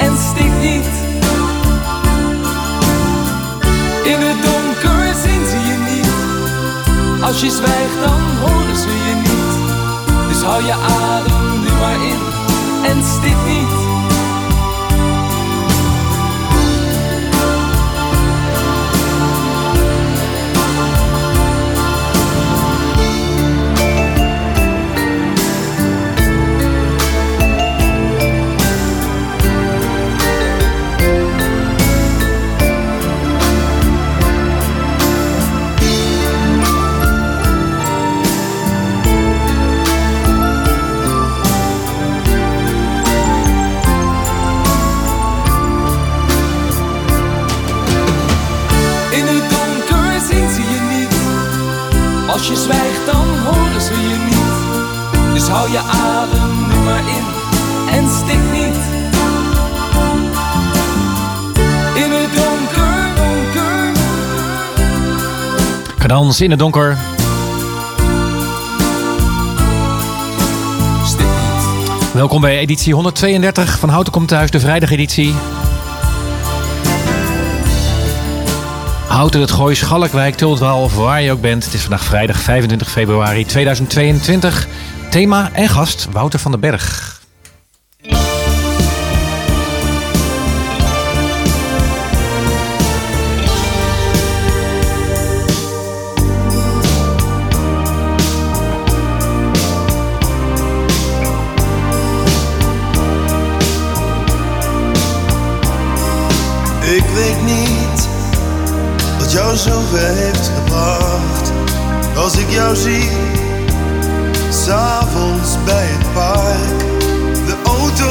en stik niet. In het donker zien ze je niet. Als je zwijgt dan horen ze je niet. Dus hou je adem nu maar in en stik niet. je zwijgt dan horen ze je niet. Dus hou je adem nu maar in en stik niet. In het donker, donker. Gedans in het donker. Stik Welkom bij editie 132 van Houten Komt Thuis, de vrijdageditie. Houten, het Gooi, Schalkwijk, Tultwaal of waar je ook bent. Het is vandaag vrijdag 25 februari 2022. Thema en gast Wouter van den Berg. Ik weet niet wat jou zoveel heeft gebracht. Als ik jou zie, s'avonds bij het park. De auto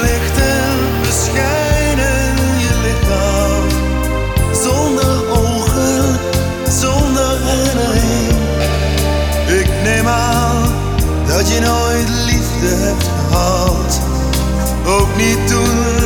ligt en verschijnen je lichaam. Zonder ogen, zonder herinnering. Ik neem aan dat je nooit liefde hebt gehad. Ook niet toen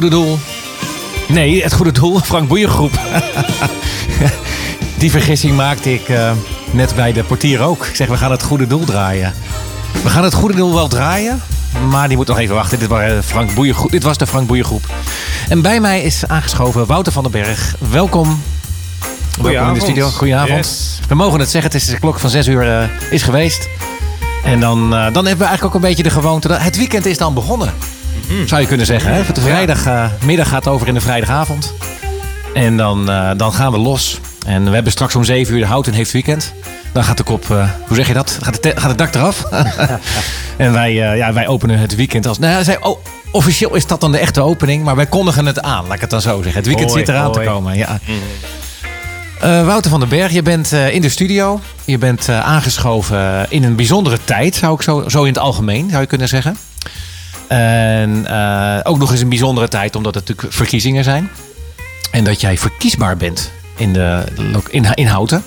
Het goede doel. Nee, het goede doel. Frank Boeiengroep. Die vergissing maakte ik eh, net bij de portier ook. Ik zeg, we gaan het goede doel draaien. We gaan het goede doel wel draaien. Maar die moet nog even wachten. Dit, waren Frank Boeiengroep. Dit was de Frank Boeiengroep. En bij mij is aangeschoven Wouter van den Berg. Welkom. Welkom in de studio. Goedenavond. Yes. We mogen het zeggen. Het is de klok van 6 uur eh, is geweest. En dan, eh, dan hebben we eigenlijk ook een beetje de gewoonte. Dat het weekend is dan begonnen. Zou je kunnen zeggen. Hè? De vrijdagmiddag gaat over in de vrijdagavond. En dan, eh, dan gaan we los. En we hebben straks om 7 uur de Houten heeft weekend. Dan gaat de kop, eh, hoe zeg je dat? Gaat, het te- gaat het dak eraf? en wij, eh, ja, wij openen het weekend als. Nou, zei, oh, officieel is dat dan de echte opening, maar wij kondigen het aan. Laat ik het dan zo zeggen. Het weekend zit eraan te komen. Ja. Eh, Wouter van den Berg, je bent eh, in de studio. Je bent eh, aangeschoven in een bijzondere tijd, zou ik zo, zo in het algemeen zou je kunnen zeggen. En eh, ook nog eens een bijzondere tijd, omdat het natuurlijk verkiezingen zijn. En dat jij verkiesbaar bent in, de, in, Houten.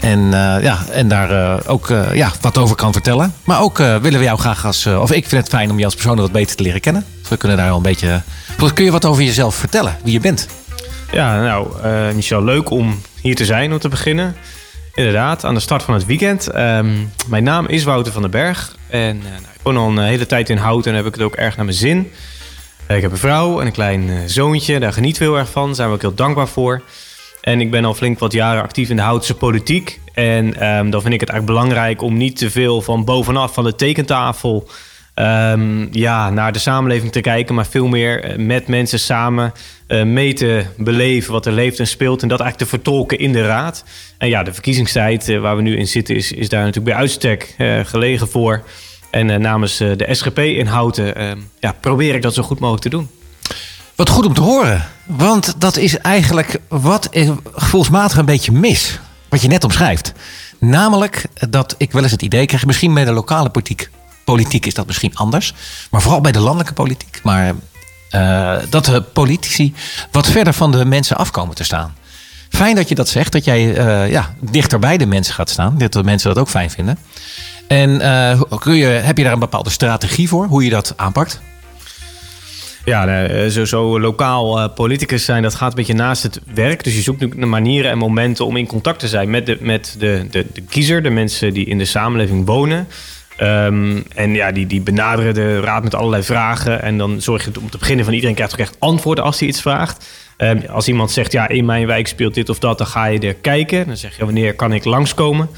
En, eh, ja, en daar eh, ook ja, wat over kan vertellen. Maar ook willen we jou graag als... of ik vind het fijn om je als persoon wat beter te leren kennen. Dus we kunnen daar wel een beetje... Kun je wat over jezelf vertellen? Wie je bent? Ja, nou, Michel, leuk om hier te zijn om te beginnen. Inderdaad, aan de start van het weekend. Ehm, mijn naam is Wouter van den Berg. En eh, nou, ik woon al een hele tijd in Houten en heb ik het ook erg naar mijn zin. Eh, ik heb een vrouw en een klein eh, zoontje. Daar genieten we heel erg van. Daar zijn we ook heel dankbaar voor. En ik ben al flink wat jaren actief in de Houtse politiek. En ehm, dan vind ik het eigenlijk belangrijk om niet te veel van bovenaf van de tekentafel ehm, ja, naar de samenleving te kijken, maar veel meer eh, met mensen samen eh, mee te beleven wat er leeft en speelt. En dat eigenlijk te vertolken in de raad. En ja, de verkiezingstijd eh, waar we nu in zitten, is, is daar natuurlijk bij uitstek gelegen voor. En namens de SGP in Houten ehm, ja, probeer ik dat zo goed mogelijk te doen. Wat goed om te horen. Want dat is eigenlijk wat gevoelsmatig een beetje mis. Wat je net omschrijft. Namelijk dat ik wel eens het idee krijg. Misschien bij de lokale politiek. Politiek is dat misschien anders. Maar vooral bij de landelijke politiek. Maar eh, dat de politici wat verder van de mensen afkomen te staan. Fijn dat je dat zegt. Dat jij eh, ja, dichter bij de mensen gaat staan. Dat de mensen dat ook fijn vinden. En eh, kun je, heb je daar een bepaalde strategie voor? Hoe je dat aanpakt? Ja, zo, lokaal politicus zijn, dat gaat een beetje naast het werk. Dus je zoekt naar manieren en momenten om in contact te zijn met de, met de, de, de kiezer, de mensen die in de samenleving wonen. Ehm, en ja, die, die benaderen de raad met allerlei vragen. En dan zorg je om te beginnen van iedereen krijgt ook echt antwoorden als hij iets vraagt. Ehm, als iemand zegt, ja, in mijn wijk speelt dit of dat, dan ga je er kijken. Dan zeg je, wanneer kan ik langskomen?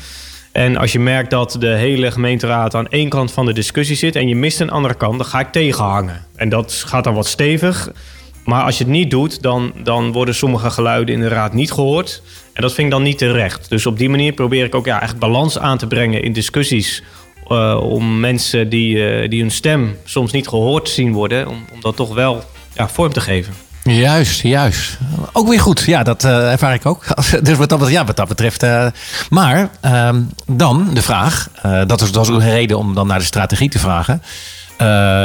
En als je merkt dat de hele gemeenteraad aan één kant van de discussie zit en je mist een andere kant, dan ga ik tegenhangen. En dat gaat dan wat stevig. Maar als je het niet doet, dan, dan worden sommige geluiden in de raad niet gehoord. En dat vind ik dan niet terecht. Dus op die manier probeer ik ook ja, echt balans aan te brengen in discussies. Eh, om mensen die, eh, die hun stem soms niet gehoord zien worden, om, om dat toch wel ja, vorm te geven. Juist, juist. Ook weer goed. Ja, dat eh, ervaar ik ook. Dus wat dat, betreft- ja, wat betreft. maar ehm, dan de vraag. dat, is, dat is een reden om dan naar de strategie te vragen.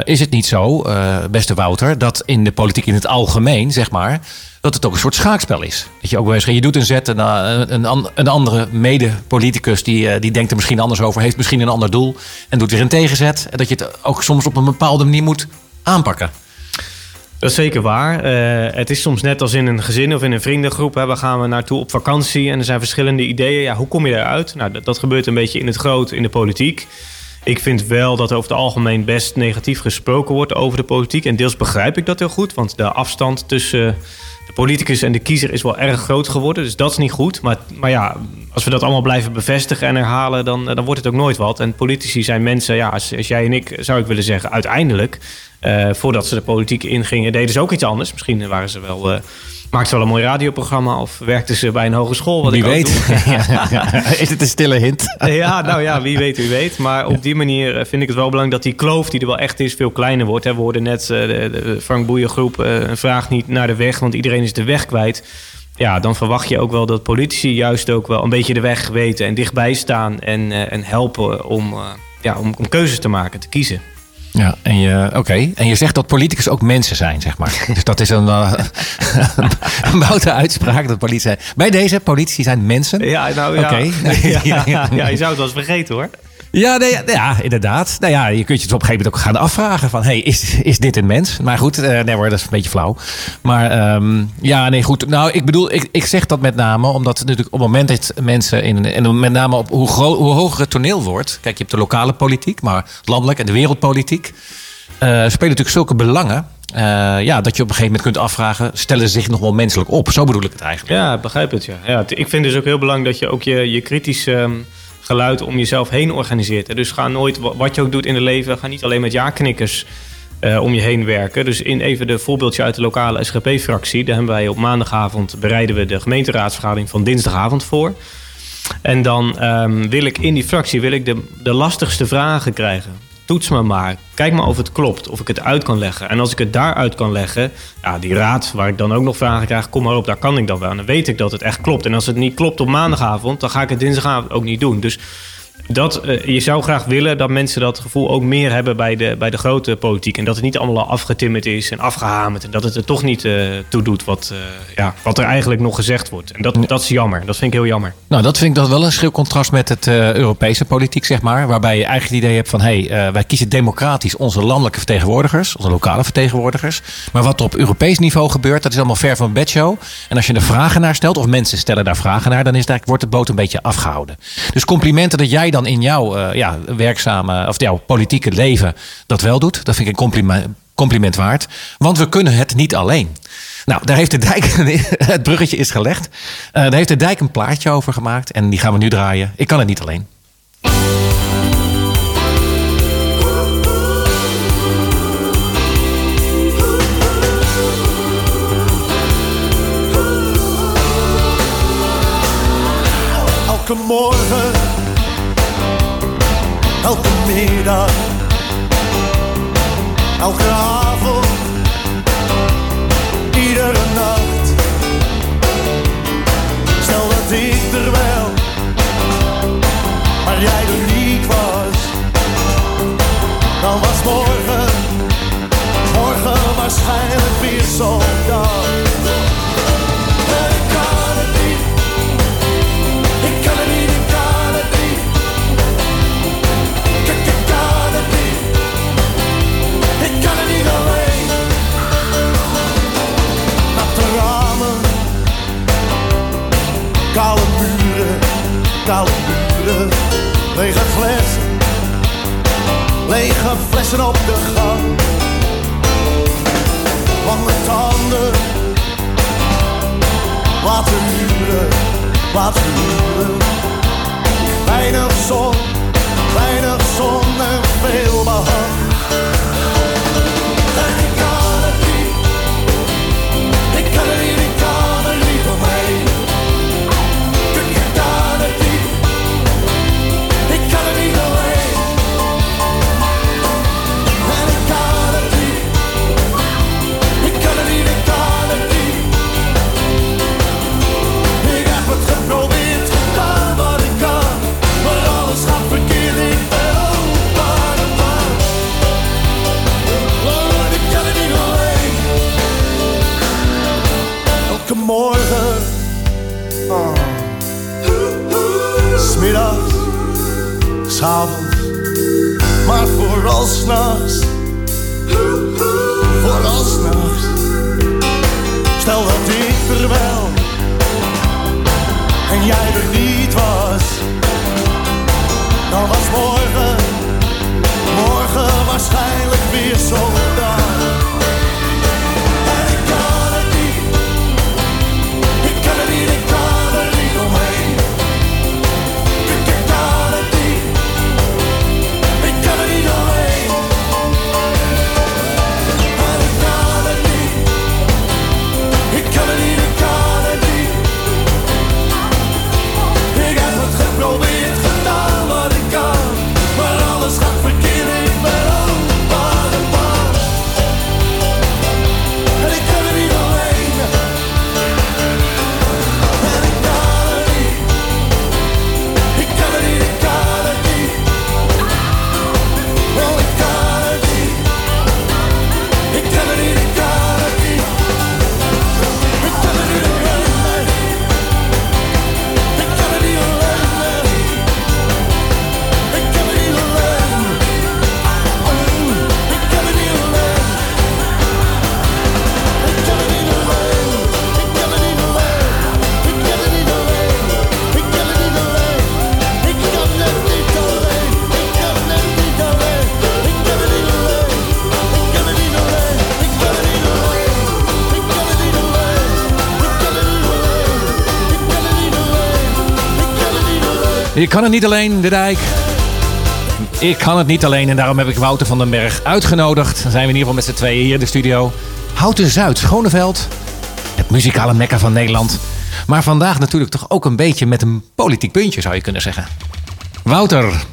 Is het niet zo, beste Wouter, dat in de politiek in het algemeen, zeg maar, dat het ook een soort schaakspel is? Dat je ook wel eens, je doet een zet en eh, een, een andere mede-politicus die, eh, die denkt er misschien anders over, heeft misschien een ander doel en doet weer een tegenzet. En dat je het ook soms op een bepaalde manier moet aanpakken. Dat is zeker waar. Eh, het is soms net als in een gezin of in een vriendengroep. Hè. Gaan we naartoe op vakantie en er zijn verschillende ideeën. Ja, hoe kom je eruit? Nou, dat, dat gebeurt een beetje in het groot in de politiek. Ik vind wel dat er over het algemeen best negatief gesproken wordt over de politiek. En deels begrijp ik dat heel goed, want de afstand tussen de politicus en de kiezer is wel erg groot geworden. Dus dat is niet goed. Maar, maar ja, als we dat allemaal blijven bevestigen en herhalen, dan, dan wordt het ook nooit wat. En politici zijn mensen, ja, als, als jij en ik zou ik willen zeggen, uiteindelijk, eh, voordat ze de politiek ingingen, deden ze ook iets anders. Misschien waren ze wel. eh maakten ze wel een mooi radioprogramma of werkten ze bij een hogeschool. Wat Wie ik weet. Is het een stille hint? Ja, nou ja, wie weet, wie weet. Maar op die manier eh, vind ik het wel belangrijk dat die kloof die er wel echt is, veel kleiner wordt. We hoorden net eh, de, Frank Boeien-groep eh, een vraag niet naar de weg, want iedereen is de weg kwijt. Ja, dan verwacht je ook wel dat politici juist ook wel een beetje de weg weten en dichtbij staan en, en helpen om, ja, om, om keuzes te maken, te kiezen. Ja, en je, oké. En je zegt dat politicus ook mensen zijn, zeg maar. Dus dat is een, uh, een boute uitspraak. Dat politie. Bij deze, politici zijn mensen. Ja, nou ja. Oké. ja, Ja, ja. ja, je zou het wel eens vergeten hoor. Ja, ja, inderdaad. Nou ja, je kunt je het op een gegeven moment ook gaan afvragen van... hey, is, is dit een mens? Maar goed, eh, nee dat is een beetje flauw. Maar ehm, ja, nee, goed. Nou, ik bedoel, ik, ik zeg dat met name omdat natuurlijk op het moment dat mensen... In, en met name op hoe, hoe hoger het toneel wordt... Kijk, je hebt de lokale politiek, maar landelijk en de wereldpolitiek... eh, spelen natuurlijk zulke belangen... eh, ja, dat je op een gegeven moment kunt afvragen... stellen ze zich nog wel menselijk op? Zo bedoel ik het eigenlijk. Ja, begrijp het. Ja. Ja, ik vind dus ook heel belangrijk dat je ook je, je kritisch ehm, geluid om jezelf heen organiseert. Dus ga nooit, wa- wat je ook doet in het leven, ga niet alleen met ja-knikkers eh, om je heen werken. Dus in even de voorbeeldje uit de lokale SGP-fractie. Daar hebben wij op maandagavond bereiden we de gemeenteraadsvergadering van dinsdagavond voor. En dan ehm, wil ik in die fractie wil ik de, de lastigste vragen krijgen. Toets me maar. Kijk maar of het klopt. Of ik het uit kan leggen. En als ik het daaruit kan leggen. Ja, die raad waar ik dan ook nog vragen krijg. Kom maar op, daar kan ik dan wel. En dan weet ik dat het echt klopt. En als het niet klopt op maandagavond. Dan ga ik het dinsdagavond ook niet doen. Dus dat, eh, je zou graag willen dat mensen dat gevoel ook meer hebben bij de, bij de grote politiek. En dat het niet allemaal al afgetimmerd is en afgehamerd. En dat het er toch niet eh toe doet wat, eh, ja, wat er eigenlijk nog gezegd wordt. En dat, dat is jammer. Dat vind ik heel jammer. Nou, dat vind ik dat wel een schril contrast met het Europese politiek, zeg maar. Waarbij je eigenlijk het idee hebt van... hé, hey, wij kiezen democratisch onze landelijke vertegenwoordigers... onze lokale vertegenwoordigers. Maar wat er op Europees niveau gebeurt, dat is allemaal ver van een bedshow. En als je er vragen naar stelt, of mensen stellen daar vragen naar... dan is het eigenlijk, wordt het boot een beetje afgehouden. Dus complimenten dat jij dan in jouw eh, ja, werkzame... of jouw politieke leven dat wel doet... dat vind ik een compliment, waard. Want we kunnen het niet alleen. Nou, daar heeft de dijk, het bruggetje is gelegd. Eh, daar heeft de dijk een plaatje over gemaakt en die gaan we nu draaien. Ik kan het niet alleen. Morgen, middag, elke avond, iedere nacht. Stel dat ik er wel, maar jij er niet was. Dan was morgen, morgen waarschijnlijk weer zo'n dag. Koude muren. Lege flessen. Lege flessen op de gang. Lange tanden. Laten huren. Weinig zon, weinig zon en veel behang. Maar vooral s'nachts. Stel dat ik er wel en jij er niet was, dan was morgen, morgen waarschijnlijk weer zo'n Ik kan het niet alleen, de dijk. Ik kan het niet alleen en daarom heb ik Wouter van den Berg uitgenodigd. Dan zijn we in ieder geval met z'n tweeën hier in de studio. Houten Zuid, Schoneveld. Het muzikale mekka van Nederland. Maar vandaag natuurlijk toch ook een beetje met een politiek puntje zou je kunnen zeggen. Wouter.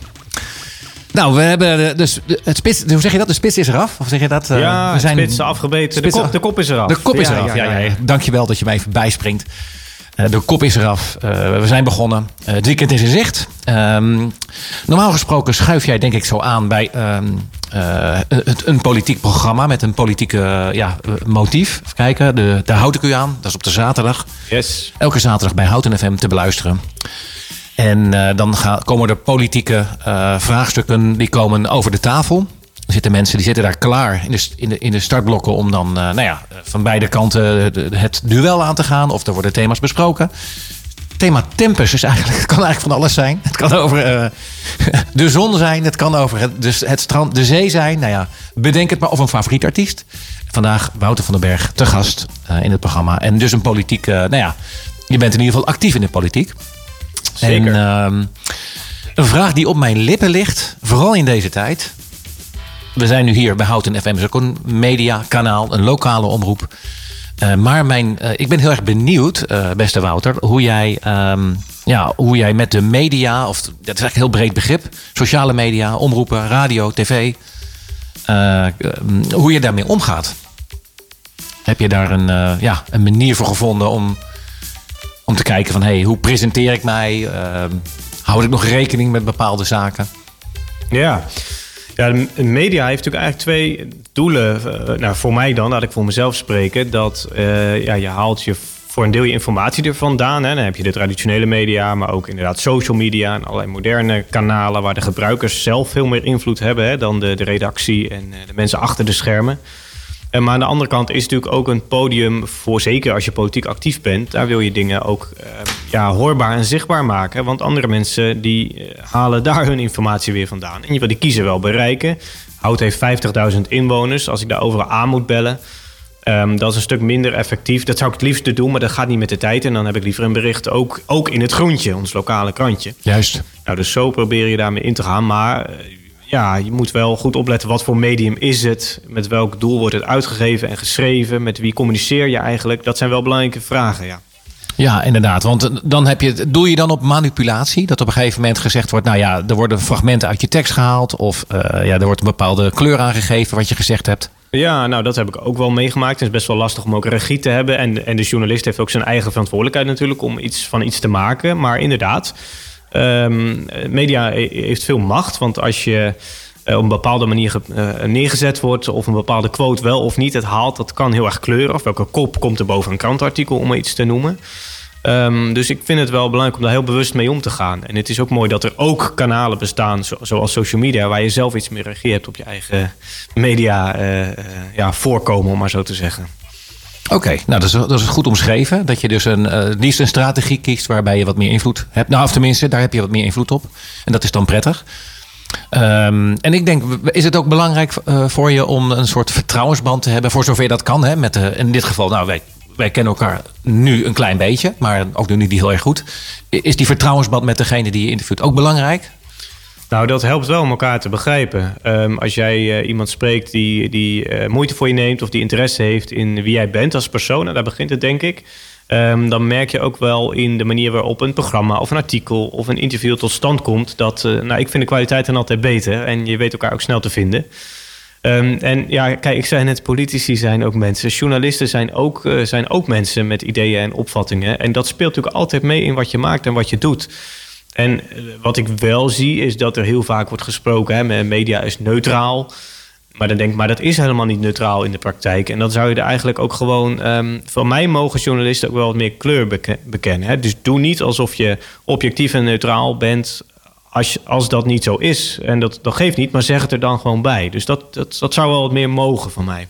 Nou, we hebben dus het spits, hoe zeg je dat? De spits is eraf? Of zeg je dat? Eh, ja, we zijn spitsen afgebeten. De Spits kop, de kop is eraf. de kop is eraf. Ja, ja, ja. Dankjewel dat je mij even bijspringt. Eh, de kop is eraf. Eh, we zijn begonnen. Eh, het weekend is in zicht. Ehm, normaal gesproken schuif jij denk ik zo aan bij ehm, eh, het, een politiek programma met een politieke ja, motief. Even kijken, de, daar houd ik u aan. Dat is op de zaterdag. Yes. Elke zaterdag bij Houten FM te beluisteren. En dan gaan, komen er politieke vraagstukken die komen over de tafel. Er zitten mensen die zitten daar klaar in de, in de, in de startblokken om dan eh, nou ja, van beide kanten het duel aan te gaan. Of er worden thema's besproken. Het thema tempus is eigenlijk, het kan eigenlijk van alles zijn. Het kan over eh, de zon zijn, het kan over het, dus het strand, de zee zijn. Nou ja, bedenk het maar. Of een favoriet artiest. Vandaag Wouter van den Berg te gast eh, in het programma. En dus een politiek, eh, nou ja, je bent in ieder geval actief in de politiek. Zeker. En ehm, een vraag die op mijn lippen ligt, vooral in deze tijd. We zijn nu hier bij Houten FM, ook een mediakanaal, een lokale omroep. Eh, maar mijn, eh, ik ben heel erg benieuwd, eh, beste Wouter, hoe jij, ehm, ja, hoe jij met de media, of dat is eigenlijk een heel breed begrip, sociale media, omroepen, radio, tv, hoe je daarmee omgaat. Heb je daar een, ja, een manier voor gevonden om, om te kijken van hey, hoe presenteer ik mij? Ehm, houd ik nog rekening met bepaalde zaken? Ja. Ja, de media heeft natuurlijk eigenlijk twee doelen. Eh, nou, voor mij dan, laat ik voor mezelf spreken. Dat eh, ja, je haalt je voor een deel je informatie er vandaan. Hè. Dan heb je de traditionele media, maar ook inderdaad social media en allerlei moderne kanalen waar de gebruikers zelf veel meer invloed hebben hè, dan de, de redactie en eh, de mensen achter de schermen. Eh, maar aan de andere kant is het natuurlijk ook een podium voor, zeker als je politiek actief bent, daar wil je dingen ook eh, ja, hoorbaar en zichtbaar maken. Want andere mensen die eh, halen daar hun informatie weer vandaan. En je wil die kiezer wel bereiken. Hout heeft 50.000 inwoners. Als ik daar overal aan moet bellen, ehm, dat is een stuk minder effectief. Dat zou ik het liefst doen, maar dat gaat niet met de tijd. En dan heb ik liever een bericht ook, ook in het groentje, ons lokale krantje. Juist. Nou, dus zo probeer je daarmee in te gaan. Maar ja, je moet wel goed opletten wat voor medium is het. Met welk doel wordt het uitgegeven en geschreven. Met wie communiceer je eigenlijk. Dat zijn wel belangrijke vragen, ja. Ja, inderdaad. Want eh, dan heb je, doe je dan op manipulatie? Dat op een gegeven moment gezegd wordt, nou ja, er worden fragmenten uit je tekst gehaald. Of eh, ja, er wordt een bepaalde kleur aangegeven wat je gezegd hebt. Ja, nou dat heb ik ook wel meegemaakt. Het is best wel lastig om ook regie te hebben. En, en de journalist heeft ook zijn eigen verantwoordelijkheid natuurlijk om iets van iets te maken. Maar inderdaad, ehm, media he- heeft veel macht. Want als je eh, op een bepaalde manier eh, neergezet wordt... of een bepaalde quote wel of niet het haalt... dat kan heel erg kleuren. Of welke kop komt er boven een krantartikel, om iets te noemen. Ehm, dus ik vind het wel belangrijk om daar heel bewust mee om te gaan. En het is ook mooi dat er ook kanalen bestaan, zo- zoals social media, waar je zelf iets meer regie hebt op je eigen media eh, ja, voorkomen, om maar zo te zeggen. Oké, nou dat is, goed omschreven. Dat je dus een, het liefst een strategie kiest waarbij je wat meer invloed hebt. Nou, of tenminste, daar heb je wat meer invloed op. En dat is dan prettig. Ehm, en ik denk, is het ook belangrijk eh, voor je om een soort vertrouwensband te hebben, voor zover dat kan? Hè? Met de, in dit geval, nou, wij, wij kennen elkaar nu een klein beetje, maar ook nu niet heel erg goed. Is die vertrouwensband met degene die je interviewt ook belangrijk? Nou, dat helpt wel om elkaar te begrijpen. Ehm, als jij eh, iemand spreekt die, die eh, moeite voor je neemt of die interesse heeft in wie jij bent als persoon, nou, daar begint het denk ik. Ehm, dan merk je ook wel in de manier waarop een programma of een artikel of een interview tot stand komt. Dat, eh, nou, ik vind de kwaliteit dan altijd beter en je weet elkaar ook snel te vinden. Ehm, en ja, kijk, ik zei net, politici zijn ook mensen. Journalisten zijn ook, zijn ook mensen met ideeën en opvattingen. En dat speelt natuurlijk altijd mee in wat je maakt en wat je doet. En eh, wat ik wel zie, is dat er heel vaak wordt gesproken... Hè, me- media is neutraal. Maar dan denk ik, maar dat is helemaal niet neutraal in de praktijk. En dan zou je er eigenlijk ook gewoon... ehm, van mij mogen journalisten ook wel wat meer kleur beke- bekennen. Hè? Dus doe niet alsof je objectief en neutraal bent... Als, als dat niet zo is. En dat, dat geeft niet, maar zeg het er dan gewoon bij. Dus dat, dat, dat zou wel wat meer mogen van mij.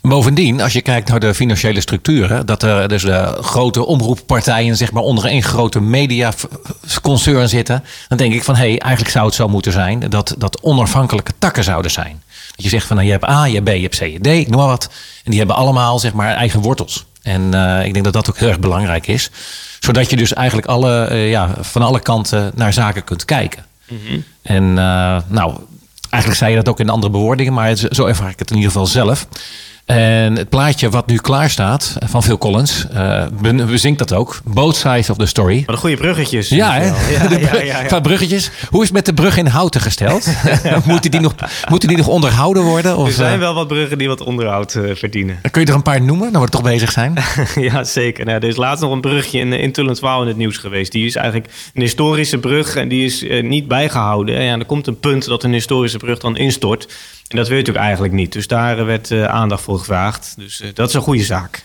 Bovendien, als je kijkt naar de financiële structuren, dat er dus de grote omroeppartijen zeg maar onder één grote mediaconcern zitten, dan denk ik van hé, hey, eigenlijk zou het zo moeten zijn dat dat onafhankelijke takken zouden zijn. Dat je zegt van nou, je hebt A, je hebt B, je hebt C, je hebt D, ik noem maar wat. En die hebben allemaal zeg maar eigen wortels. En eh, ik denk dat dat ook heel erg belangrijk is. Zodat je dus eigenlijk alle, eh, ja, van alle kanten naar zaken kunt kijken. En eh, nou, eigenlijk zei je dat ook in andere bewoordingen, maar zo ervaar ik het in ieder geval zelf. En het plaatje wat nu klaar staat van Phil Collins, be- bezinkt dat ook. Both sides of the story. Wat een goede bruggetjes. Ja, hè? Ja, De ja, ja, bruggetjes. Hoe is het met de brug in houten gesteld? moeten, die nog, moeten die nog onderhouden worden? Of, Er zijn eh, wel wat bruggen die wat onderhoud eh, verdienen. kun je er een paar noemen, nou we toch bezig zijn? ja, zeker. Nou, er is laatst nog een brugje in, in Tullenswaal in het nieuws geweest. Die is eigenlijk een historische brug en die is niet bijgehouden. En ja, er komt een punt dat een historische brug dan instort. En dat wil je natuurlijk eigenlijk niet. Dus daar eh, werd eh, aandacht voor gevraagd. Dus eh, dat is een goede zaak.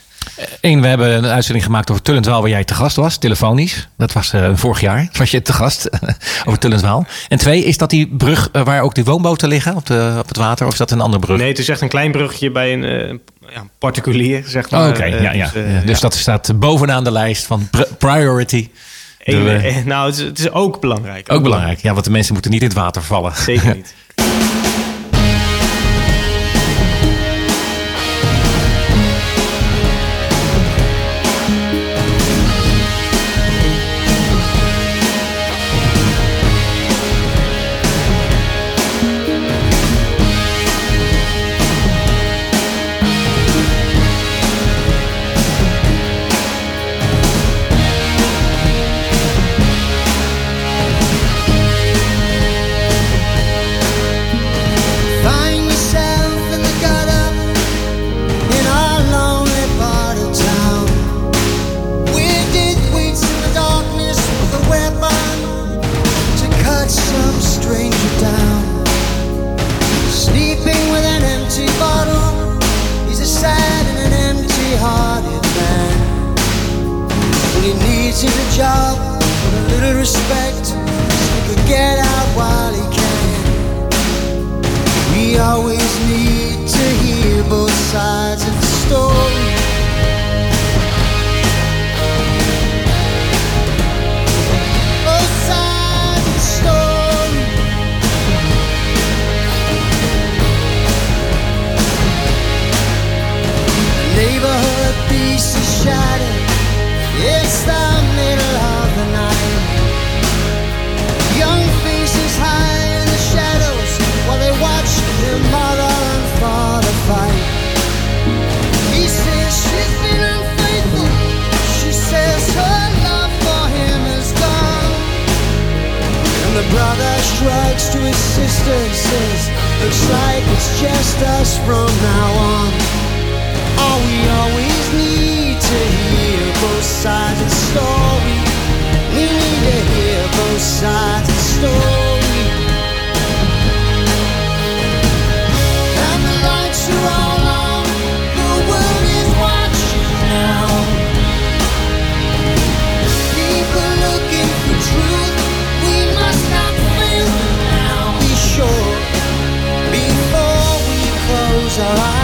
Eén, we hebben een uitzending gemaakt over Tullenswaal waar jij te gast was, telefonisch. Dat was vorig jaar, was je te gast over Tullenswaal. En twee, is dat die brug waar ook die woonboten liggen op, de, op het water? Of is dat een andere brug? Nee, het is echt een klein brugje bij een ja, particulier, zeg maar. Oh, Oké, Eh, ja, ja. dus, ja. Dus dat staat bovenaan de lijst van pr- priority. De- nou, het is, het is ook belangrijk. Ook belangrijk, ja, want de mensen moeten niet in het water vallen. Zeker niet. brother shrugs to his sister and says, Looks like it's just us from now on. All we always need to hear both sides of the story. We need to hear both sides of the story. alright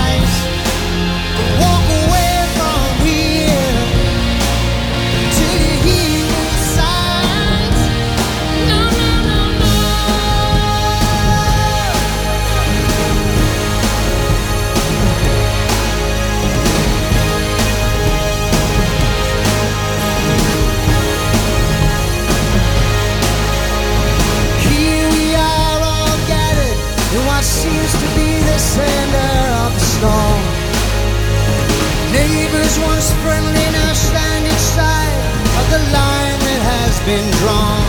Neighbors once friendly now stand inside of the line that has been drawn.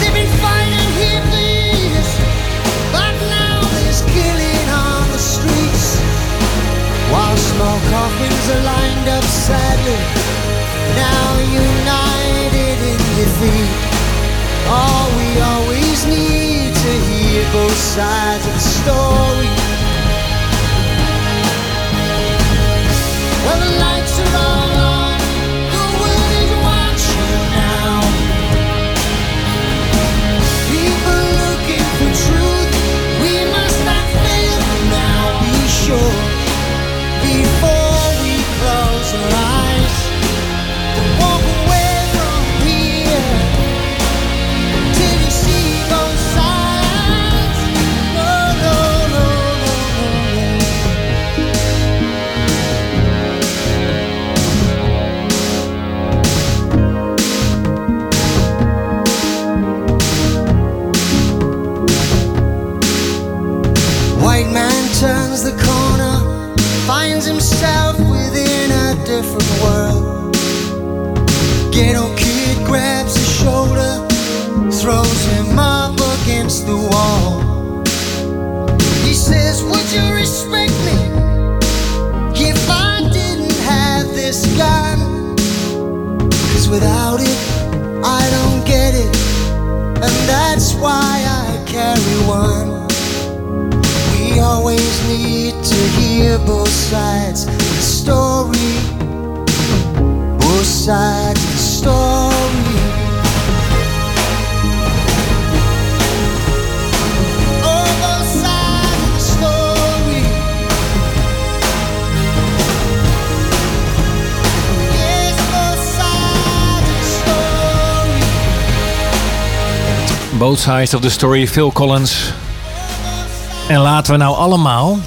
They've been fighting here for years, but now there's killing on the streets. While small coffins are lined up sadly, now united in defeat. All we always need to hear both sides of the story. The lights are on. Himself within a different world. Ghetto kid grabs his shoulder, throws him up against the wall. He says, Would you respect me if I didn't have this gun? Cause without it, I don't get it, and that's why I carry one. Always need to hear both sides of the story. Both sides of the story. Oh, both sides of the story. Both sides of the story. Both Sides of the Story, Phil Collins. En laten we nou allemaal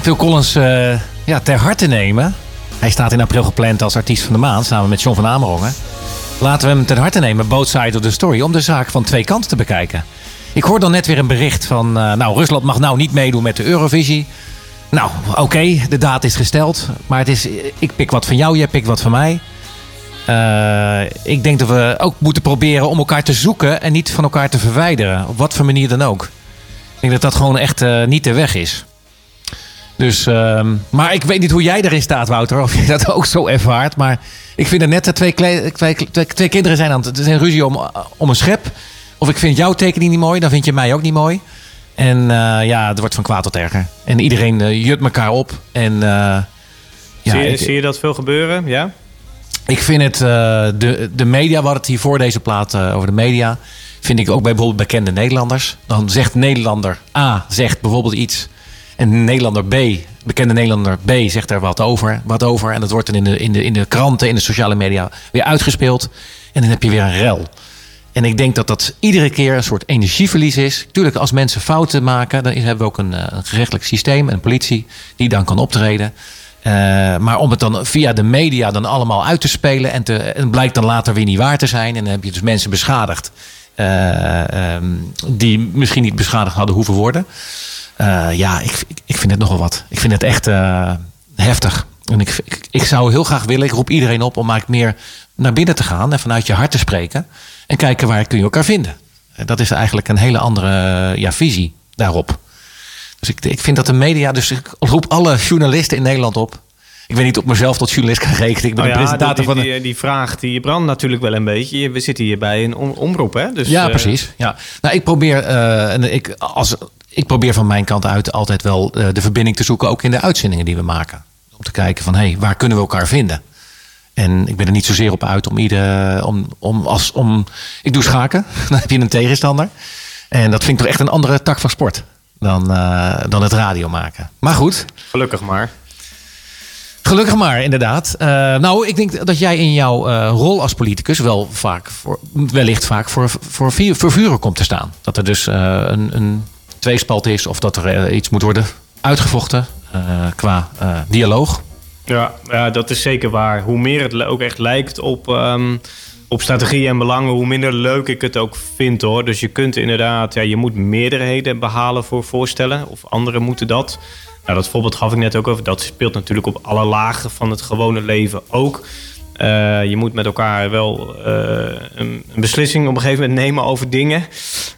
Phil Collins eh, ja, ter harte nemen. Hij staat in april gepland als artiest van de maand samen met John van Amerongen. Laten we hem ter harte nemen, Both Sides of the Story, om de zaak van twee kanten te bekijken. Ik hoor dan net weer een bericht van, eh, nou, Rusland mag nou niet meedoen met de Eurovisie. Nou, oké, de daad is gesteld. Maar het is, ik pik wat van jou, jij pikt wat van mij. Eh, ik denk dat we ook moeten proberen om elkaar te zoeken en niet van elkaar te verwijderen. Op wat voor manier dan ook. Ik denk dat dat gewoon echt eh, niet de weg is. Dus, ehm, maar ik weet niet hoe jij erin staat, Wouter. Of je dat ook zo ervaart. Maar ik vind er net dat twee, twee, twee, twee kinderen zijn aan het zijn ruzie om, om een schep. Of ik vind jouw tekening niet mooi, dan vind je mij ook niet mooi. En eh, ja, het wordt van kwaad tot erger. En iedereen eh, jut elkaar op. En eh, ja, zie, je, ik- zie je dat veel gebeuren? Ja? ik vind het, eh, de, de media, we hadden het hier voor deze plaat eh, over de media. Vind ik ook bij bijvoorbeeld bekende Nederlanders. Dan zegt Nederlander A, zegt bijvoorbeeld iets. En Nederlander B, bekende Nederlander B, zegt er wat over. Wat over en dat wordt dan in de, in, de, in de kranten, in de sociale media weer uitgespeeld. En dan heb je weer een rel. En ik denk dat dat iedere keer een soort energieverlies is. Tuurlijk, als mensen fouten maken, dan hebben we ook een, eh, een gerechtelijk systeem, een politie die dan kan optreden. Eh, maar om het dan via de media dan allemaal uit te spelen en, te, en blijkt dan later weer niet waar te zijn. En dan heb je dus mensen beschadigd eh, ehm, die misschien niet beschadigd hadden hoeven worden. Eh, ja, ik, ik- vind het nogal wat. Ik vind het echt eh, heftig. En ik, ik, zou heel graag willen, ik roep iedereen op om eigenlijk meer naar binnen te gaan en vanuit je hart te spreken. En kijken waar kun je elkaar vinden. Dat is eigenlijk een hele andere ja, visie daarop. Dus ik, ik vind dat de media, dus ik roep alle journalisten in Nederland op. Ik weet niet ik mezelf tot journalist kan rekenen. Ik ben ja, presentator die, van die, een... die, vraag die brandt natuurlijk wel een beetje. Je- We zitten hier bij een om- omroep, hè? Dus, ja, eh, precies. Ja. Nou, ik probeer, eh, en ik, als, ik probeer van mijn kant uit altijd wel eh, de verbinding te zoeken, ook in de uitzendingen die we maken. Om te kijken van, hé, hey, waar kunnen we elkaar vinden? En ik ben er niet zozeer op uit om ieder, om, om, als, om, ik doe schaken, dan heb je een tegenstander. En dat vind ik toch echt een andere tak van sport dan, dan het radio maken. Maar goed, Gelukkig maar. Gelukkig maar, inderdaad. Eh, nou, ik denk dat jij in jouw eh, rol als politicus wel vaak voor, wellicht vaak voor, voor, voor vuren komt te staan. Dat er dus eh, een, een tweespalt is of dat er iets moet worden uitgevochten qua dialoog. Ja, ja, dat is zeker waar. Hoe meer het ook echt lijkt op, ehm, op strategie en belangen, hoe minder leuk ik het ook vind hoor. Dus je kunt inderdaad, ja, je moet meerderheden behalen voor voorstellen. Of anderen moeten dat. Nou, dat voorbeeld gaf ik net ook over. Dat speelt natuurlijk op alle lagen van het gewone leven ook. Eh, je moet met elkaar wel eh, een, een beslissing op een gegeven moment nemen over dingen.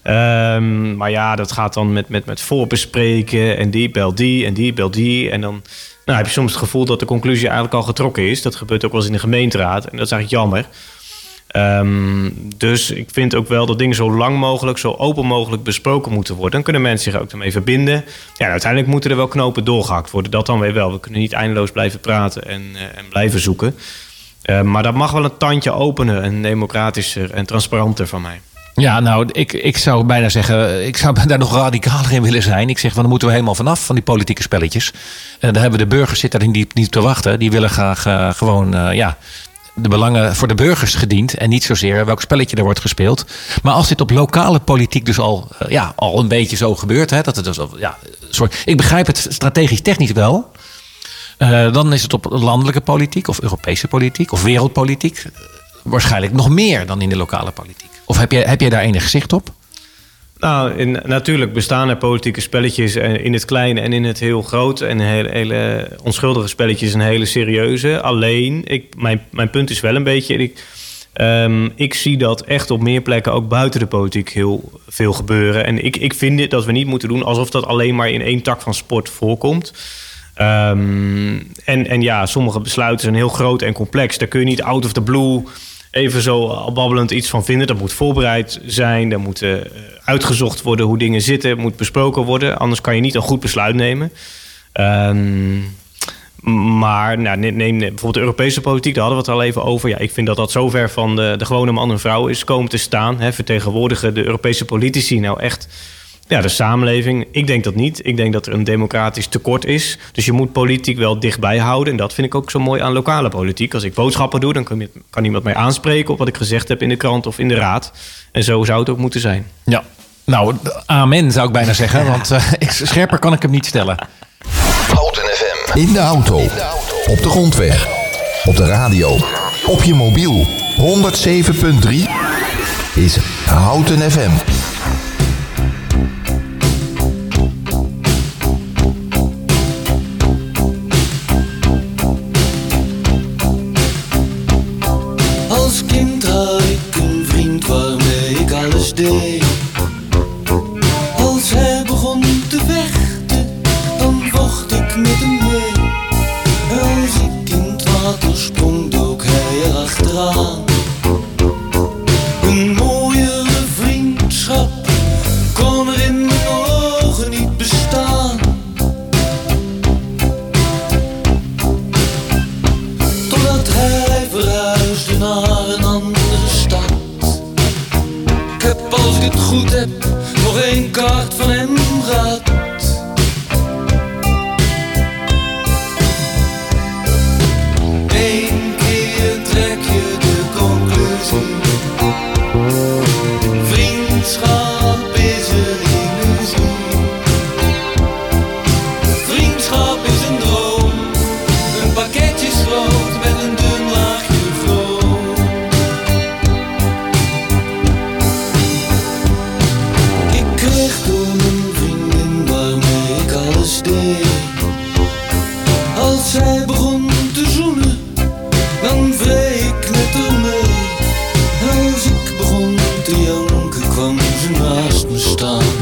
Ehm, maar ja, dat gaat dan met, met, met voorbespreken. En die bel die en die bel die. En dan nou, heb je soms het gevoel dat de conclusie eigenlijk al getrokken is. Dat gebeurt ook wel eens in de gemeenteraad. En dat is eigenlijk jammer. Ehm, dus ik vind ook wel dat dingen zo lang mogelijk, zo open mogelijk besproken moeten worden. Dan kunnen mensen zich ook ermee verbinden. Ja, uiteindelijk moeten er wel knopen doorgehakt worden. Dat dan weer wel. We kunnen niet eindeloos blijven praten en, eh, en blijven zoeken. Eh, maar dat mag wel een tandje openen en democratischer en transparanter van mij. Ja, nou, ik, ik zou bijna zeggen, ik zou daar nog radicaler in willen zijn. Ik zeg, van, dan moeten we helemaal vanaf van die politieke spelletjes. En daar hebben de burgers zitten niet, niet te wachten. Die willen graag eh, gewoon, eh, ja, de belangen voor de burgers gediend. En niet zozeer welk spelletje er wordt gespeeld. Maar als dit op lokale politiek dus al, eh, ja, al een beetje zo gebeurt. Hè, dat het dus, ja, sorry, ik begrijp het strategisch technisch wel. Eh, dan is het op landelijke politiek of Europese politiek of wereldpolitiek. eh, waarschijnlijk nog meer dan in de lokale politiek. Of heb jij, heb jij daar enig gezicht op? Nou, in, natuurlijk bestaan er politieke spelletjes eh, in het kleine en in het heel groot. En hele, onschuldige spelletjes en hele serieuze. Alleen, ik, mijn, mijn punt is wel een beetje... Ik, ehm, ik zie dat echt op meer plekken, ook buiten de politiek, heel veel gebeuren. En ik, ik vind dat we niet moeten doen alsof dat alleen maar in één tak van sport voorkomt. Ehm, en, en ja, sommige besluiten zijn heel groot en complex. Daar kun je niet out of the blue even zo al babbelend iets van vinden. Dat moet voorbereid zijn, er moet eh, uitgezocht worden hoe dingen zitten, moet besproken worden. Anders kan je niet een goed besluit nemen. Ehm, maar nou, neem bijvoorbeeld de Europese politiek, daar hadden we het al even over. Ja, ik vind dat dat zover van de, de gewone man en vrouw is komen te staan. Hè, vertegenwoordigen de Europese politici nou echt ja, de samenleving. Ik denk dat niet. Ik denk dat er een democratisch tekort is. Dus je moet politiek wel dichtbij houden. En dat vind ik ook zo mooi aan lokale politiek. Als ik boodschappen doe, dan kan, kan iemand mij aanspreken op wat ik gezegd heb in de krant of in de raad. En zo zou het ook moeten zijn. Ja, nou, amen zou ik bijna zeggen. Want uh, scherper kan ik hem niet stellen. Houten FM. In de auto. Op de grondweg. Op de radio. Op je mobiel. 107.3 is Houten FM. Als naast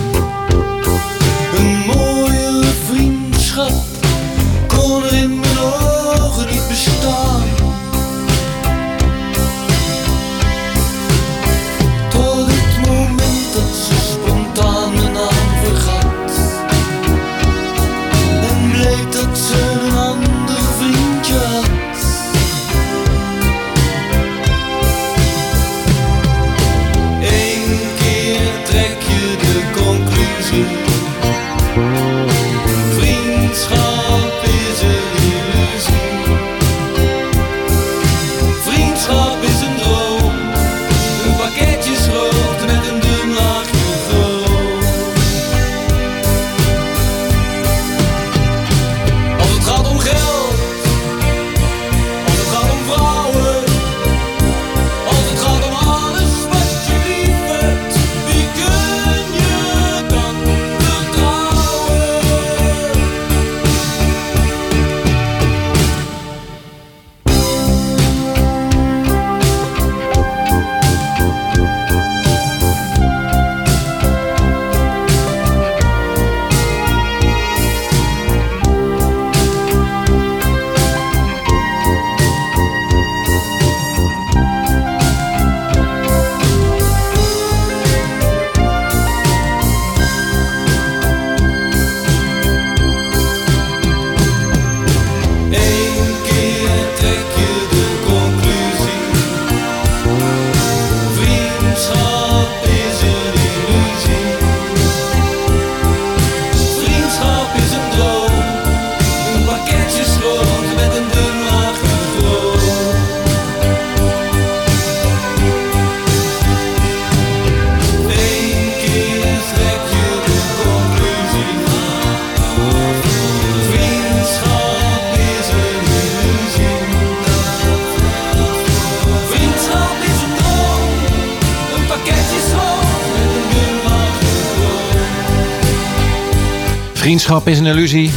Vriendschap is een illusie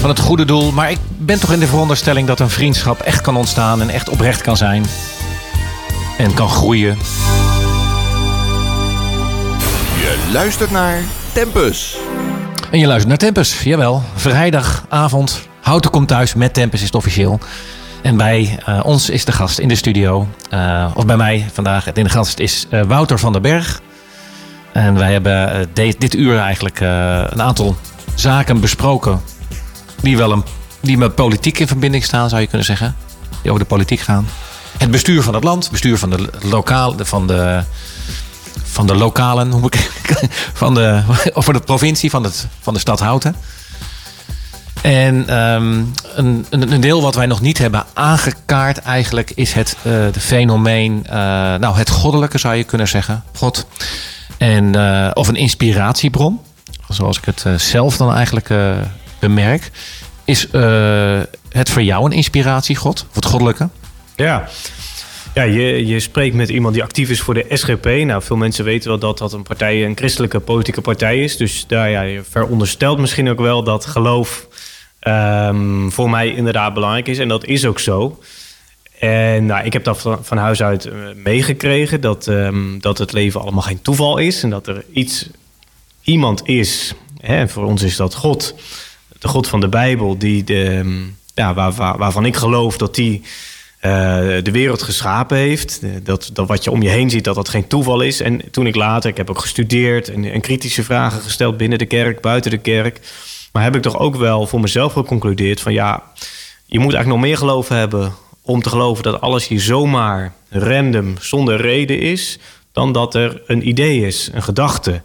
van het goede doel. Maar ik ben toch in de veronderstelling dat een vriendschap echt kan ontstaan en echt oprecht kan zijn. En kan groeien. Je luistert naar Tempus. En je luistert naar Tempus, jawel. Vrijdagavond. Houten komt thuis met Tempus is het officieel. En bij eh, ons is de gast in de studio. eh, of bij mij vandaag in de gast is eh, Wouter van den Berg. En wij hebben de- dit uur eigenlijk een aantal zaken besproken. Die, wel een, die met politiek in verbinding staan, zou je kunnen zeggen. Die over de politiek gaan. Het bestuur van het land, bestuur van de lokaal, van de, van de lokalen, hoe ik, van de, over de provincie, van, het, van de stad Houten. En ehm, een, een, een deel wat wij nog niet hebben aangekaart eigenlijk is het eh, de fenomeen, eh, nou het goddelijke zou je kunnen zeggen, God. En, eh, of een inspiratiebron, zoals ik het eh, zelf dan eigenlijk eh, bemerk. Is eh, het voor jou een inspiratie, God? Of het goddelijke? Ja. Ja, je, je spreekt met iemand die actief is voor de SGP. Nou, veel mensen weten wel dat dat een partij, een christelijke politieke partij is. Dus daar ja, je veronderstelt misschien ook wel dat geloof ehm, voor mij inderdaad belangrijk is. En dat is ook zo. En nou, ik heb dat van, huis uit meegekregen. Dat, ehm, dat het leven allemaal geen toeval is. En dat er iets, iemand is. Hè, voor ons is dat God. De God van de Bijbel. Die de, ja, waar, waar- waarvan ik geloof dat die eh, de wereld geschapen heeft. Dat, dat wat je om je heen ziet, dat dat geen toeval is. En toen ik later, ik heb ook gestudeerd en, en kritische vragen gesteld binnen de kerk, buiten de kerk. Maar heb ik toch ook wel voor mezelf geconcludeerd van ja, je moet eigenlijk nog meer geloof hebben om te geloven dat alles hier zomaar random, zonder reden is, dan dat er een idee is, een gedachte.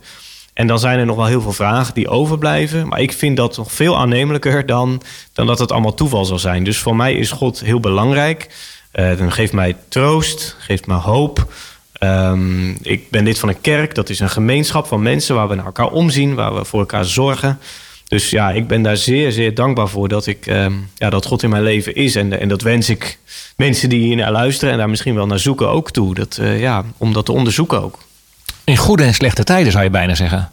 En dan zijn er nog wel heel veel vragen die overblijven. Maar ik vind dat nog veel aannemelijker dan, dan dat het allemaal toeval zal zijn. Dus voor mij is God heel belangrijk. Eh dan geeft mij troost, geeft mij hoop. Ehm, ik ben lid van een kerk. Dat is een gemeenschap van mensen waar we naar elkaar omzien, waar we voor elkaar zorgen. Dus ja, ik ben daar zeer, zeer dankbaar voor dat, ik, ehm, ja, dat God in mijn leven is. En, en dat wens ik mensen die hier naar luisteren en daar misschien wel naar zoeken ook toe. Dat, eh, ja, om dat te onderzoeken ook. In goede en slechte tijden zou je bijna zeggen.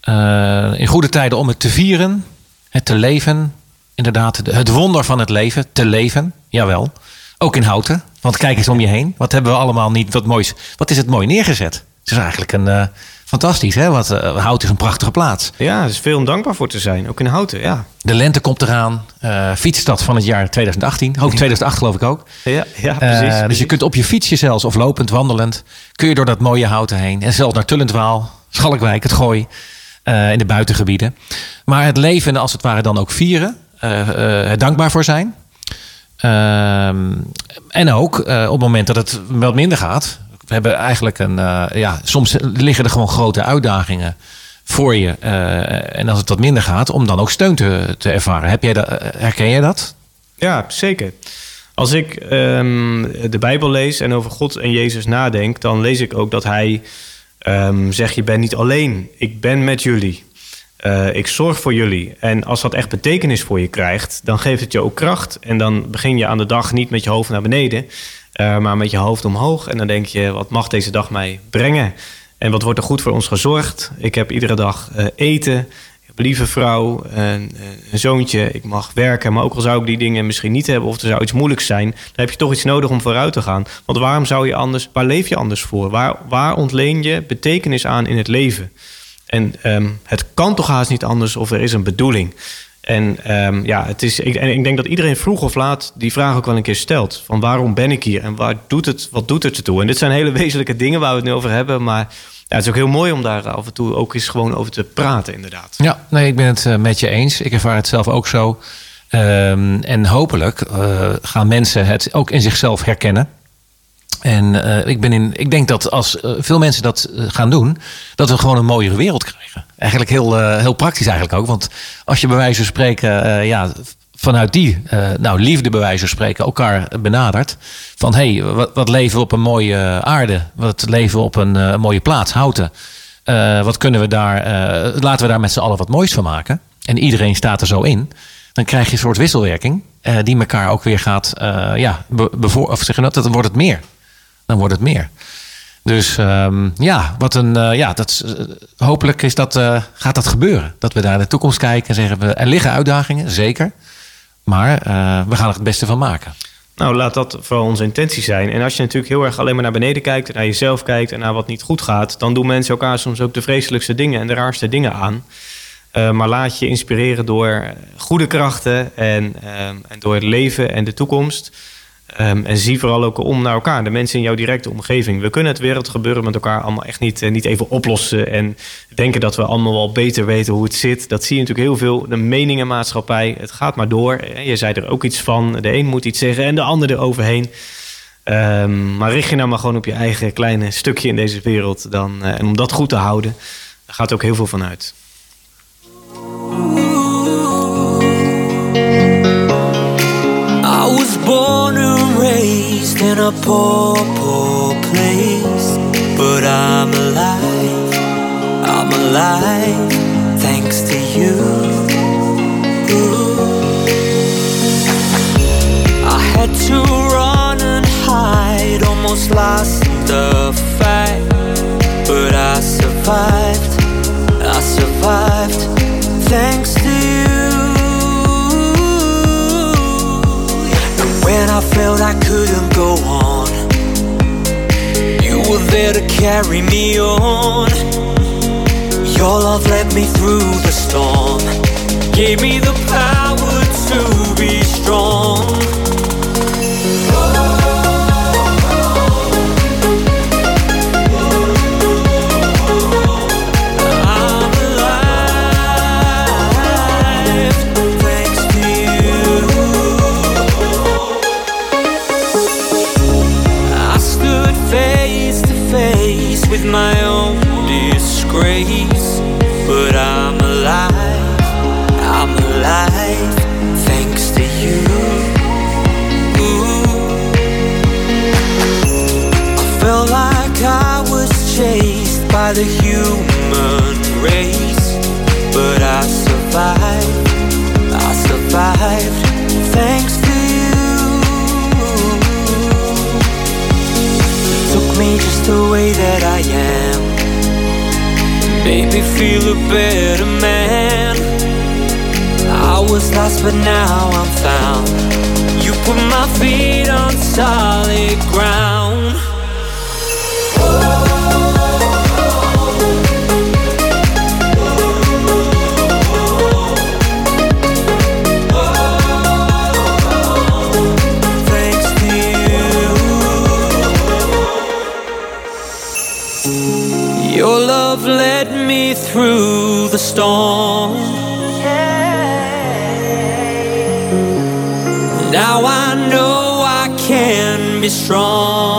Eh, in goede tijden om het te vieren, het te leven. Inderdaad, de- het wonder van het leven, te leven. Jawel. Ook in houten. Want kijk eens om je heen. Wat hebben we allemaal niet wat moois. Wat is het mooi neergezet? Het is eigenlijk een eh, fantastisch, hè? Want eh, Hout is een prachtige plaats. Ja, er is veel om dankbaar voor te zijn. Ook in Houten, ja. De lente komt eraan. Eh fietsstad van het jaar 2018. Ook 2008 geloof ik ook. Ja, ja Eh, precies. dus je kunt op je fietsje zelfs, of lopend, wandelend, kun je door dat mooie houten heen. En zelfs naar Tullentwaal, Schalkwijk, het Gooi, in de buitengebieden. Maar het leven als het ware dan ook vieren. er dankbaar voor zijn. Ehm, en ook op het moment dat het wat minder gaat. We hebben eigenlijk een. eh, ja, soms liggen er gewoon grote uitdagingen voor je. eh, en als het wat minder gaat, om dan ook steun te, te ervaren. Heb jij dat, eh, herken jij dat? Ja, zeker. Als ik ehm, de Bijbel lees en over God en Jezus nadenk, dan lees ik ook dat hij ehm, zegt: Je bent niet alleen, ik ben met jullie. Ik zorg voor jullie. En als dat echt betekenis voor je krijgt, dan geeft het je ook kracht. En dan begin je aan de dag niet met je hoofd naar beneden, eh, maar met je hoofd omhoog. En dan denk je: wat mag deze dag mij brengen? En wat wordt er goed voor ons gezorgd? Ik heb iedere dag eh, eten. Ik heb een lieve vrouw, een, een zoontje. Ik mag werken, maar ook al zou ik die dingen misschien niet hebben... of er zou iets moeilijks zijn... dan heb je toch iets nodig om vooruit te gaan. Want waarom zou je anders... waar leef je anders voor? Waar, waar ontleen je betekenis aan in het leven? En ehm, het kan toch haast niet anders of er is een bedoeling. En ehm, ja, het is, ik, ik denk dat iedereen vroeg of laat die vraag ook wel een keer stelt. Van waarom ben ik hier en waar doet het, wat doet het ertoe? En dit zijn hele wezenlijke dingen waar we het nu over hebben. Maar het is ook heel mooi om daar af en toe ook eens gewoon over te praten inderdaad. Ja, nee, ik ben het eh, met je eens. Ik ervaar het zelf ook zo. Ehm, en hopelijk eh, gaan mensen het ook in zichzelf herkennen. En eh, ik, ben in, ik denk dat als eh, veel mensen dat eh, gaan doen, dat we gewoon een mooiere wereld krijgen. Eigenlijk heel, heel praktisch eigenlijk ook. Want als je bij wijze van spreken, ja, vanuit die, nou liefde bij wijze van spreken, elkaar benadert. Van hé, hey, wat, wat leven we op een mooie aarde? Wat leven we op een mooie plaats, houten? Wat kunnen we daar, laten we daar met z'n allen wat moois van maken. En iedereen staat er zo in. Dan krijg je een soort wisselwerking. die elkaar ook weer gaat, ja, be- bevoor, of zeggen dat, dan wordt het meer. Dan wordt het meer. Dus ehm, ja, wat een, eh, ja dat, eh, hopelijk is dat, eh, gaat dat gebeuren. Dat we naar de toekomst kijken en zeggen, we, er liggen uitdagingen, zeker. Maar we gaan er het beste van maken. Nou, laat dat vooral onze intentie zijn. En als je natuurlijk heel erg alleen maar naar beneden kijkt... naar jezelf kijkt en naar wat niet goed gaat... dan doen mensen elkaar soms ook de vreselijkste dingen... en de raarste dingen aan. Maar laat je inspireren door goede krachten... en, ehm, en door het leven en de toekomst... Ehm, en zie vooral ook om naar elkaar, de mensen in jouw directe omgeving. We kunnen het wereldgebeuren met elkaar allemaal echt niet, eh, niet even oplossen. En denken dat we allemaal wel beter weten hoe het zit. Dat zie je natuurlijk heel veel. De meningenmaatschappij, het gaat maar door. Eh, Je zei er ook iets van. De een moet iets zeggen en de ander eroverheen. Ehm, maar richt je nou maar gewoon op je eigen kleine stukje in deze wereld. Dan, eh, en om dat goed te houden, daar gaat ook heel veel van uit. Born and raised in a poor, poor place. But I'm alive, I'm alive, thanks to you. I had to run and hide, almost lost the fight. But I survived, I survived, thanks to you. When I felt I couldn't go on, you were there to carry me on. Your love led me through the storm, gave me the power to be strong. Made me feel a better man. I was lost, but now I'm found. You put my feet on solid ground. Through the storm. Now I know I can be strong.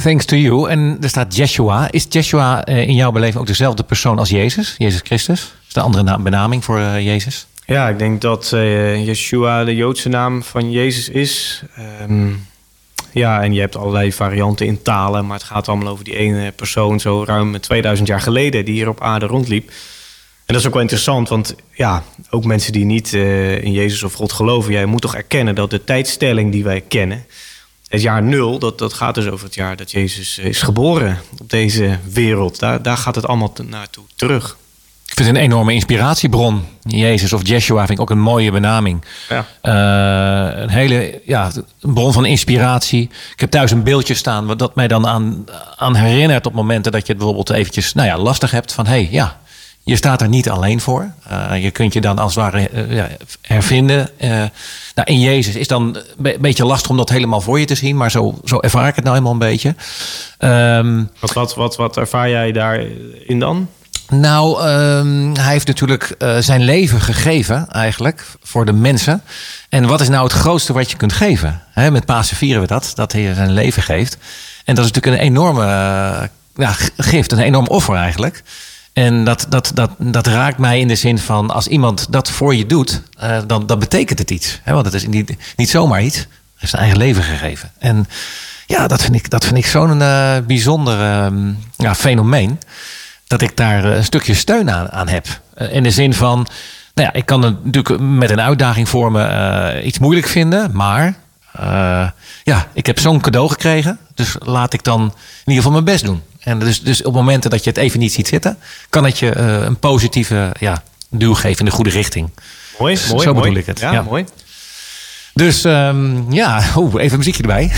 Thanks to you. En er staat Jeshua. Is Jeshua eh, in jouw beleving ook dezelfde persoon als Jezus? Jezus Christus? Is de andere benaming voor eh, Jezus? Ja, ik denk dat eh Yeshua de Joodse naam van Jezus is. Ehm, ja, en je hebt allerlei varianten in talen, maar het gaat allemaal over die ene persoon zo ruim 2000 jaar geleden die hier op aarde rondliep. En dat is ook wel interessant, want ja, ook mensen die niet in Jezus of God geloven, jij moet toch erkennen dat de tijdstelling die wij kennen, het jaar nul, dat, dat gaat dus over het jaar dat Jezus is geboren op deze wereld. Daar, daar gaat het allemaal naartoe terug. Ik vind het een enorme inspiratiebron. Jezus of Jeshua vind ik ook een mooie benaming. Ja. Eh, een hele ja, een bron van inspiratie. Ik heb thuis een beeldje staan wat dat mij dan aan, aan herinnert op momenten dat je het bijvoorbeeld eventjes nou ja, lastig hebt. Van hé, hey, ja, je staat er niet alleen voor. Eh, je kunt je dan als het ware ja, hervinden. Eh, nou, in Jezus is dan een be- beetje lastig om dat helemaal voor je te zien. Maar zo, zo ervaar ik het nou helemaal een beetje. Ehm, Wat, wat, wat, wat ervaar jij daarin dan? Nou, ehm, hij heeft natuurlijk zijn leven gegeven, eigenlijk, voor de mensen. En wat is nou het grootste wat je kunt geven? Met Pasen vieren we dat, dat hij zijn leven geeft. En dat is natuurlijk een enorme ja, gift, een enorm offer eigenlijk. En dat, dat, dat, dat raakt mij in de zin van, als iemand dat voor je doet, eh, dan, dan betekent het iets. Hè, want het is niet, niet zomaar iets, hij heeft zijn eigen leven gegeven. En ja, dat vind ik, dat vind ik zo'n eh, bijzonder ehm, ja, fenomeen dat ik daar een stukje steun aan, aan heb. Eh, In de zin van, nou ja, ik kan het natuurlijk met een uitdaging voor me iets moeilijk vinden, maar eh, ja, ik heb zo'n cadeau gekregen, dus laat ik dan in ieder geval mijn best doen. En dus, dus op momenten dat je het even niet ziet zitten, kan het je eh, een positieve ja, duw geven in de goede richting. Mooi, Zo mooi, bedoel mooi. ik het, Ja, ja. mooi. Dus ehm, ja, oeh, even muziekje erbij.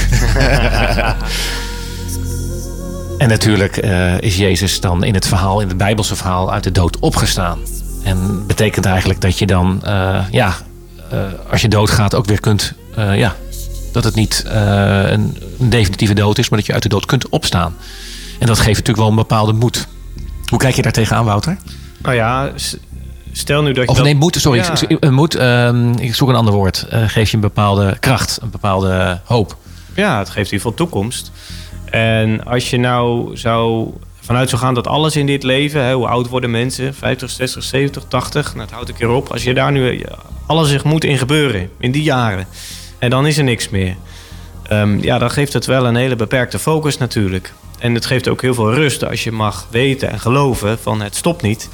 en natuurlijk eh, is Jezus dan in het verhaal, in het Bijbelse verhaal, uit de dood opgestaan. En betekent eigenlijk dat je dan, ja, als je doodgaat, ook weer kunt, ja, dat het niet eh, een, een definitieve dood is, maar dat je uit de dood kunt opstaan. En dat geeft natuurlijk wel een bepaalde moed. Hoe kijk je daar tegenaan, Wouter? Nou ja, stel nu dat je Of dat- nee, moed, sorry, Ja. ik- ik- een moed, ehm, ik zoek een ander woord. Eh, geef je een bepaalde kracht, een bepaalde hoop. Ja, het geeft in ieder geval toekomst. En als je nou zou vanuit zou gaan dat alles in dit leven, hè, hoe oud worden mensen, 50, 60, 70, 80, nou, het houdt een keer op. Als je daar nu, alles zich moet in gebeuren, in die jaren. En dan is er niks meer. Ehm, ja, dan geeft het wel een hele beperkte focus natuurlijk. En het geeft ook heel veel rust als je mag weten en geloven van het stopt niet.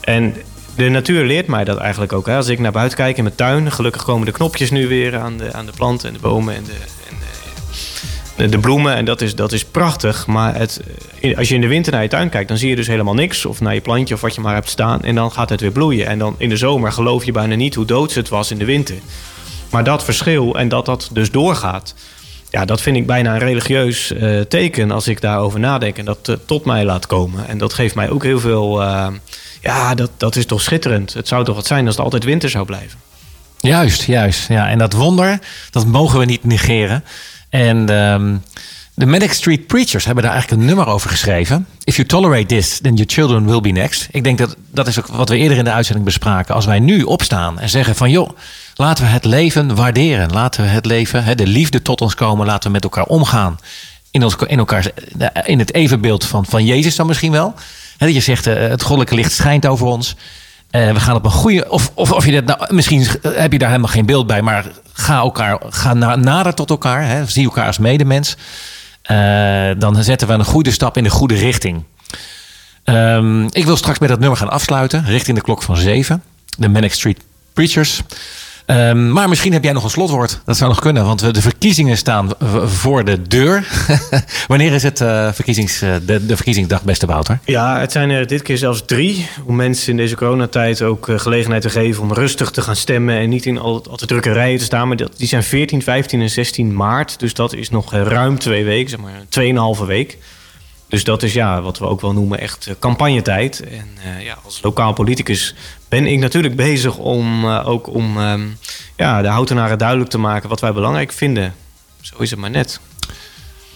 En de natuur leert mij dat eigenlijk ook. Hè. Als ik naar buiten kijk in mijn tuin, gelukkig komen de knopjes nu weer aan de, aan de planten en de bomen en de, en de, de, bloemen. En dat is, dat is prachtig. Maar het, eh, als je in de winter naar je tuin kijkt, dan zie je dus helemaal niks. Of naar je plantje of wat je maar hebt staan. En dan gaat het weer bloeien. En dan in de zomer geloof je bijna niet hoe doods het was in de winter. Maar dat verschil en dat dat dus doorgaat. Ja, dat vind ik bijna een religieus eh, teken als ik daarover nadenk en dat eh, tot mij laat komen. En dat geeft mij ook heel veel. eh, ja, dat, dat is toch schitterend. Het zou toch wat zijn als het altijd winter zou blijven. Juist, juist. Ja, en dat wonder, dat mogen we niet negeren. En ehm, de Manic Street Preachers hebben daar eigenlijk een nummer over geschreven. If you tolerate this, then your children will be next. Ik denk dat dat is ook wat we eerder in de uitzending bespraken. Als wij nu opstaan en zeggen van joh, laten we het leven waarderen. Laten we het leven, hè, de liefde tot ons komen. Laten we met elkaar omgaan. In, ons, in, het evenbeeld van, van Jezus dan misschien wel. Hè, dat je zegt, eh, het goddelijke licht schijnt over ons. Eh, we gaan op een goede. Of, of, of je dat nou, misschien heb je daar helemaal geen beeld bij, maar ga, elkaar, ga na, nader tot elkaar. Hè, zie elkaar als medemens. Eh, dan zetten we een goede stap in de goede richting. Ehm, ik wil straks met dat nummer gaan afsluiten, richting de klok van zeven. De Manic Street Preachers. Ehm, maar misschien heb jij nog een slotwoord. Dat zou nog kunnen, want we- de verkiezingen staan voor de deur. Wanneer is het eh, verkiezings, eh, de, verkiezingsdag, beste Wouter? Ja, het zijn er dit keer zelfs drie. Om mensen in deze coronatijd ook eh, gelegenheid te geven om rustig te gaan stemmen. En niet in al, al te drukke rijen te staan. Maar die zijn 14, 15 en 16 maart. Dus dat is nog eh, ruim twee weken, zeg maar tweeënhalve week. Dus dat is ja, wat we ook wel noemen echt eh, campagnetijd. En eh, ja, als lokaal politicus ben ik natuurlijk bezig om eh, ook om ehm, ja, de houtenaren duidelijk te maken wat wij belangrijk vinden. Zo is het maar net.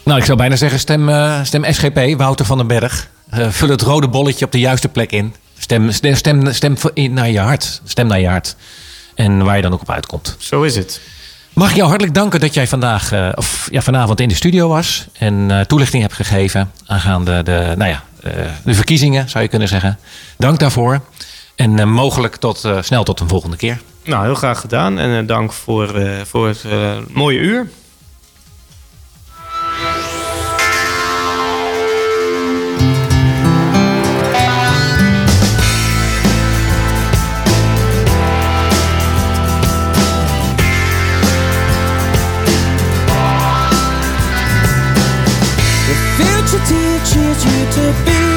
Nou, ik zou bijna zeggen, stem, eh, stem SGP, Wouter van den Berg. Eh, vul het rode bolletje op de juiste plek in. Stem, stem, stem, stem naar je hart. Stem naar je hart. En waar je dan ook op uitkomt. Zo is het. Mag ik jou hartelijk danken dat jij vandaag, of, ja, vanavond in de studio was. En toelichting hebt gegeven aangaande de, nou ja, de verkiezingen, zou je kunnen zeggen. Dank daarvoor. En eh, mogelijk tot, eh, snel tot een volgende keer. Nou, heel graag gedaan. En eh, dank voor, eh, voor het mooie uur. The future teaches you to be